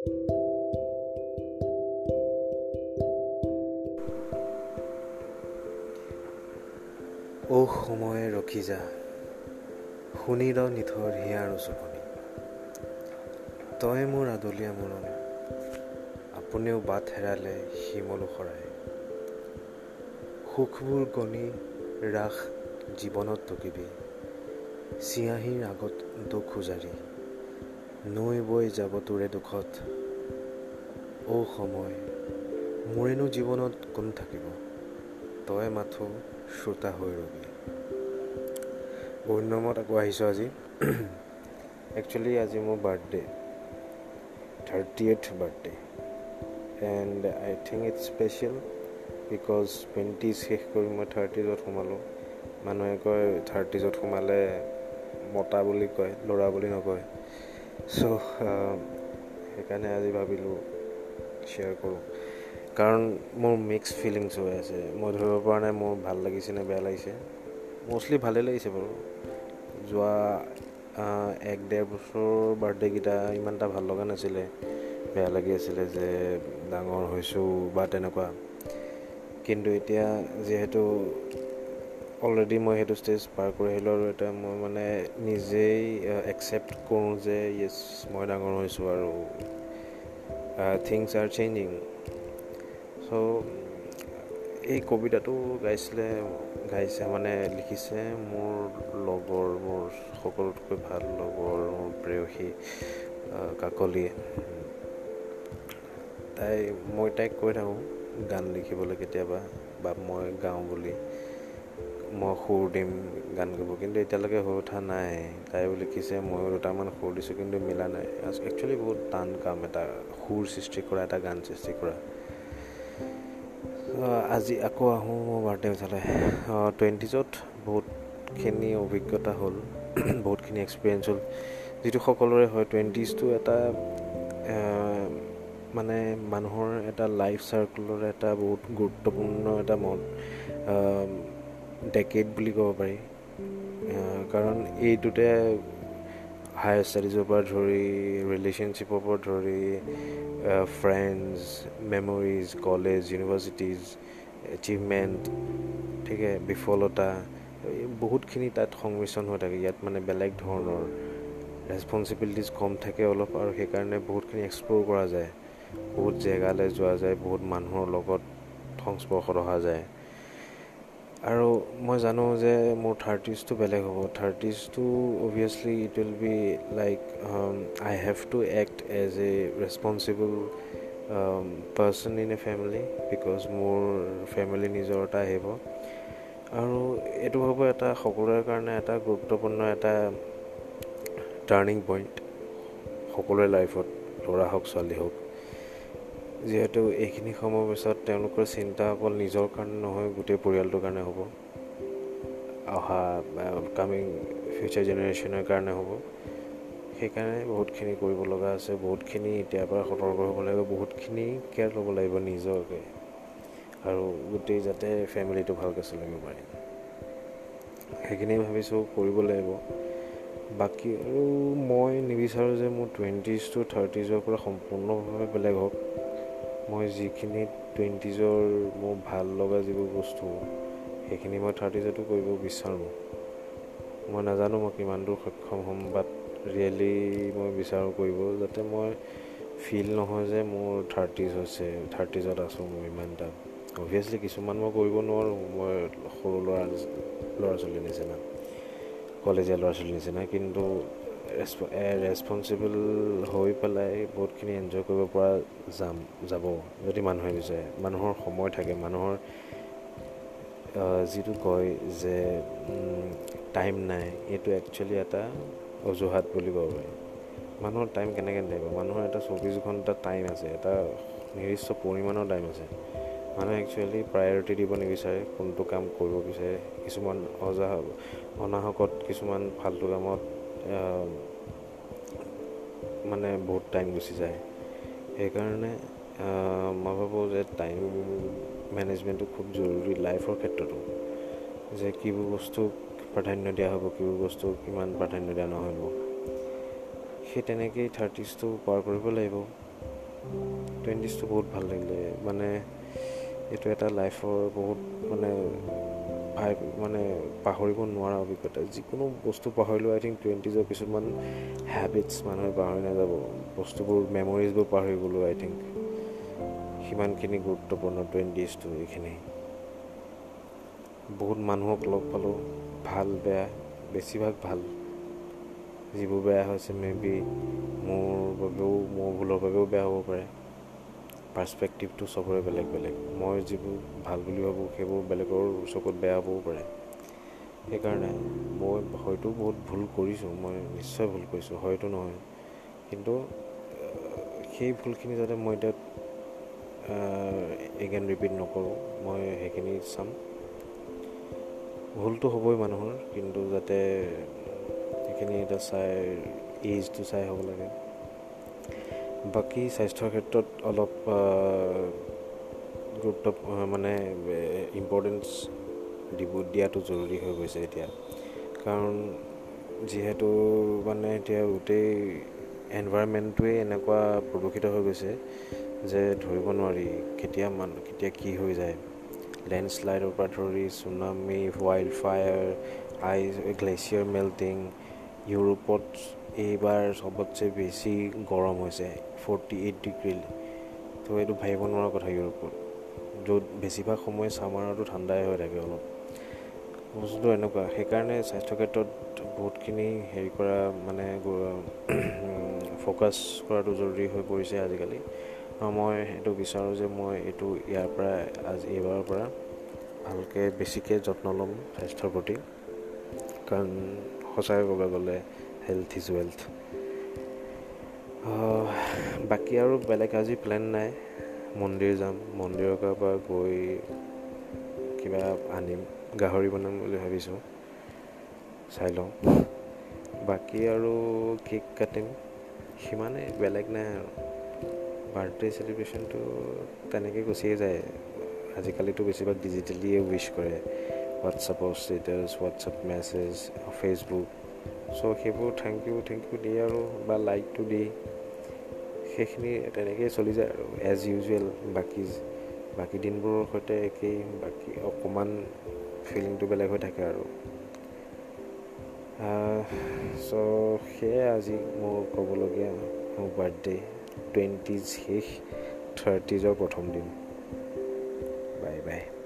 অ' সময়ে ৰখি যা শুনি ৰ নিথৰ হিয়াৰ চকনি তই মোৰ আদলীয়া মৰম আপুনিও বাট হেৰালে শিমলু শৰাই। সুখবোৰ গণি ৰাস জীৱনত টকিবি চিয়াঁহীৰ আগত দুখ উজাৰি। নৈ বৈ যাব তোৰে দুখত। অ' সময় মোৰেনো জীৱনত কোন থাকিব? তই মাথো শ্ৰোতা হৈ ৰবি। দিনৰ আকৌ আহিছোঁ আজি। একচুৱেলি আজি মোৰ birthday thirtieth birthday and I think it's special because twenty শেষ কৰি মই থাৰ্টিজত সোমালোঁ। মানুহে কয় থাৰ্টিজত সোমালে মতা বুলি কয় ল'ৰা বুলি নকয়। চ' সেইকাৰণে আজি ভাবিলোঁ শ্বেয়াৰ কৰোঁ। কাৰণ মোৰ মিক্স ফিলিংছ হৈ আছে। মই ধৰিব পৰা নাই মোৰ ভাল লাগিছে নে বেয়া লাগিছে। মষ্টলি ভালেই লাগিছে বাৰু। যোৱা এক ডেৰ বছৰৰ বাৰ্থডে'কেইটা ইমান এটা ভাল লগা নাছিলে। বেয়া লাগি আছিলে যে ডাঙৰ হৈছোঁ বা তেনেকুৱা। কিন্তু এতিয়া যিহেতু অলৰেডি মই সেইটো ষ্টেজ পাৰ কৰি আহিলোঁ আৰু এতিয়া মই মানে নিজেই একচেপ্ট কৰোঁ যে য়েছ মই ডাঙৰ হৈছোঁ আৰু থিংছ আৰ চেঞ্জিং চ' এই কবিতাটো গাইছিলে গাইছে মানে লিখিছে মোৰ লগৰ মোৰ সকলোতকৈ ভাল লগৰ মোৰ প্ৰেয়সী কাকলিয়ে তাই মই তাইক কৈ থাকোঁ গান লিখিবলৈ কেতিয়াবা বা মই গাওঁ বুলি। মই সুৰ দিম গান গাব কিন্তু এতিয়ালৈকে হৈ উঠা নাই। তাইও লিখিছে ময়ো দুটামান সুৰ দিছোঁ কিন্তু মিলা নাই। একচুৱেলি বহুত টান কাম এটা সুৰ সৃষ্টি কৰা এটা গান সৃষ্টি কৰা। আজি আকৌ আহোঁ মোৰ বাৰ্থডে উঠালে টুৱেণ্টিজত বহুতখিনি অভিজ্ঞতা হ'ল বহুতখিনি এক্সপিৰিয়েঞ্চ হ'ল। যিটো সকলোৰে হয় টুৱেণ্টিজটো এটা মানে মানুহৰ এটা লাইফ চাৰ্কুলৰ এটা বহুত গুৰুত্বপূৰ্ণ এটা মন ডেকেড বুলি ক'ব পাৰি। কাৰণ এইটোতে হায়াৰ ষ্টাডিজৰ পৰা ধৰি ৰিলেশ্যনশ্বিপৰ পৰা ধৰি friends memories college universities achievement ঠিকে বিফলতা বহুতখিনি তাত সংমিশ্ৰণ হৈ থাকে। ইয়াত মানে বেলেগ ধৰণৰ ৰেচপনচিবিলিটিজ কম থাকে অলপ আৰু সেইকাৰণে বহুতখিনি এক্সপ্ল'ৰ কৰা যায়। বহুত জেগালৈ যোৱা যায় বহুত মানুহৰ লগত সংস্পৰ্শত অহা যায়। আৰু মই জানো যে মোৰ থাৰ্টিজটো বেলেগ হ'ব। থাৰ্টিজটো obviously it will be like I have to act as a responsible person in a family because মোৰ ফেমিলি নিজৰ এটা আহিব। আৰু এইটো হ'ব এটা সকলোৰে কাৰণে এটা গুৰুত্বপূৰ্ণ এটা টাৰ্ণিং পইণ্ট সকলোৰে লাইফত ল'ৰা হওক ছোৱালী হওক। যিহেতু এইখিনি সময়ৰ পিছত তেওঁলোকৰ চিন্তা অকল নিজৰ কাৰণে নহয় গোটেই পৰিয়ালটোৰ কাৰণে হ'ব। অহা কামিং ফিউচাৰ জেনেৰেশ্যনৰ কাৰণে হ'ব। সেইকাৰণে বহুতখিনি কৰিব লগা আছে বহুতখিনি এতিয়াৰ পৰা সতৰ্ক হ'ব লাগিব বহুতখিনি কেয়াৰ ল'ব লাগিব নিজকে। আৰু গোটেই যাতে ফেমিলিটো ভালকৈ চলিব পাৰে। সেইখিনি ভাবিছোঁ কৰিব লাগিব। বাকী আৰু মই নিবিচাৰোঁ যে মোৰ টুৱেণ্টিজ টু থাৰ্টিজৰ পৰা সম্পূৰ্ণভাৱে বেলেগ হওক। মই যিখিনি টুৱেণ্টিজৰ মোৰ ভাল লগা যিবোৰ বস্তু সেইখিনি মই থাৰ্টিজতো কৰিব বিচাৰোঁ। মই নাজানো মই কিমান দূৰ সক্ষম হ'ম বাট ৰিয়েলি মই বিচাৰোঁ কৰিব যাতে মই ফিল নহয় যে মোৰ থাৰ্টিজ হৈছে থাৰ্টিজত আছোঁ মই ইমান এটা অভিয়াছলি কিছুমান মই কৰিব নোৱাৰোঁ মই সৰু ল'ৰা ল'ৰা ছোৱালীৰ নিচিনা কলেজীয়া ল'ৰা ছোৱালীৰ নিচিনা কিন্তু ৰেচপনচিবল হৈ পেলাই বহুতখিনি এনজয় কৰিব পৰা যাম যাব যদি মানুহে বিচাৰে মানুহৰ সময় থাকে মানুহৰ যিটো কয় যে টাইম নাই এইটো একচুৱেলি এটা অজুহাত বুলি ক'ব পাৰি। মানুহৰ টাইম কেনেকৈ নাথাকিব মানুহৰ এটা চৌবিছ ঘণ্টা টাইম আছে এটা নিৰ্দিষ্ট পৰিমাণৰ টাইম আছে। মানুহে একচুৱেলি প্ৰায়ৰিটি দিব নিবিচাৰে কোনটো কাম কৰিব বিচাৰে। কিছুমান অজা অনাহকত কিছুমান ফাল্টু কামত মানে বহুত টাইম গুচি যায়। সেইকাৰণে মই ভাবোঁ যে টাইম মেনেজমেণ্টটো খুব জৰুৰী লাইফৰ ক্ষেত্ৰতো। যে কিবোৰ বস্তুক প্ৰাধান্য দিয়া হ'ব কিবোৰ বস্তু কিমান প্ৰাধান্য দিয়া নহ'ব সেই তেনেকেই থাৰ্টিজটো পাৰ কৰিব লাগিব। টুৱেণ্টিজটো বহুত ভাল লাগিলে। মানে এইটো এটা লাইফৰ বহুত মানে ভাই মানে পাহৰিব নোৱাৰা অভিজ্ঞতা। যিকোনো বস্তু পাহৰিলেও আই থিংক টুৱেণ্টিজৰ কিছুমান হেবিটছ মানুহে পাহৰি নাযাব। বস্তুবোৰ মেমৰিজবোৰ পাহৰি গ'লোঁ আই থিংক সিমানখিনি গুৰুত্বপূৰ্ণ টুৱেণ্টিজটো এইখিনি। বহুত মানুহক লগ পালোঁ ভাল বেয়া বেছিভাগ ভাল। যিবোৰ বেয়া হৈছে মে বি মোৰ বাবেও মোৰ ভুলৰ বাবেও বেয়া হ'ব পাৰে। পাৰ্চপেক্টিভটো চবৰে বেলেগ বেলেগ। মই যিবোৰ ভাল বুলি ভাবোঁ সেইবোৰ বেলেগৰ চকুত বেয়া হ'বও পাৰে। সেইকাৰণে মই হয়তো বহুত ভুল কৰিছোঁ মই নিশ্চয় ভুল কৰিছোঁ হয়তো নহয়। কিন্তু সেই ভুলখিনি যাতে মই এতিয়া এগেইন ৰিপিট নকৰোঁ মই সেইখিনি চাম। ভুলটো হ'বই মানুহৰ কিন্তু যাতে সেইখিনি এটা চাই এইজটো চাই হ'ব লাগে। বাকী স্বাস্থ্যৰ ক্ষেত্ৰত অলপ গুৰুত্ব মানে ইম্পৰ্টেঞ্চ দিব দিয়াটো জৰুৰী হৈ গৈছে এতিয়া। কাৰণ যিহেতু মানে এতিয়া গোটেই এনভাইৰমেণ্টটোৱেই এনেকুৱা প্ৰদূষিত হৈ গৈছে যে ধৰিব নোৱাৰি কেতিয়া মান কেতিয়া কি হৈ যায়। লেণ্ডশ্লাইডৰ পৰা ধৰি tsunami wild fire ice glacier melting ইউৰোপত এইবাৰ চবতছে বেছি গৰম হৈছে ফৰ্টি এইট ডিগ্ৰী তো এইটো ভাবিব নোৱাৰা কথা ইউৰোপত। য'ত বেছিভাগ সময় ছামাৰতো ঠাণ্ডাই হৈ থাকে অলপ। বস্তুটো এনেকুৱা সেইকাৰণে স্বাস্থ্য ক্ষেত্ৰত বহুতখিনি হেৰি কৰা মানে ফ'কাছ কৰাটো জৰুৰী হৈ পৰিছে আজিকালি। মই সেইটো বিচাৰোঁ যে মই এইটো ইয়াৰ পৰা আজি এইবাৰৰ পৰা ভালকৈ বেছিকৈ যত্ন ল'ম স্বাস্থ্যৰ প্ৰতি। কাৰণ সঁচাকৈ ক'ব গ'লে হেল্থ ইজ ৱেল্থ বাকী আৰু বেলেগ আজি প্লেন নাই। মন্দিৰ যাম। মন্দিৰৰ পৰা গৈ কিবা আনিম গাহৰি বনাম বুলি ভাবিছোঁ। চাই লওঁ। বাকী আৰু কেক কাটিম। সিমানেই বেলেগ নাই আৰু। বাৰ্থডে চেলিব্ৰেশ্যনটো তেনেকৈ গুচিয়ে যায়। আজিকালিতো বেছিভাগ ডিজিটেলিয়ে উইচ কৰে। হোৱাটছআপৰ ষ্টেটাছ হোৱাটছআপ মেছেজ ফেচবুক চ' সেইবোৰ থেংক ইউ থেংক ইউ দিয়ে আৰু বা লাইকটো দি সেইখিনি তেনেকৈয়ে চলি যায় আৰু এজ ইউজুৱেল বাকী বাকী দিনবোৰৰ সৈতে একেই বাকী অকণমান ফিলিংটো বেলেগ হৈ থাকে আৰু। চ' সেয়াই আজি মোৰ ক'বলগীয়া মোৰ বাৰ্থডে টুৱেণ্টিজ শেষ থাৰ্টিজৰ প্ৰথম দিন। Bye bye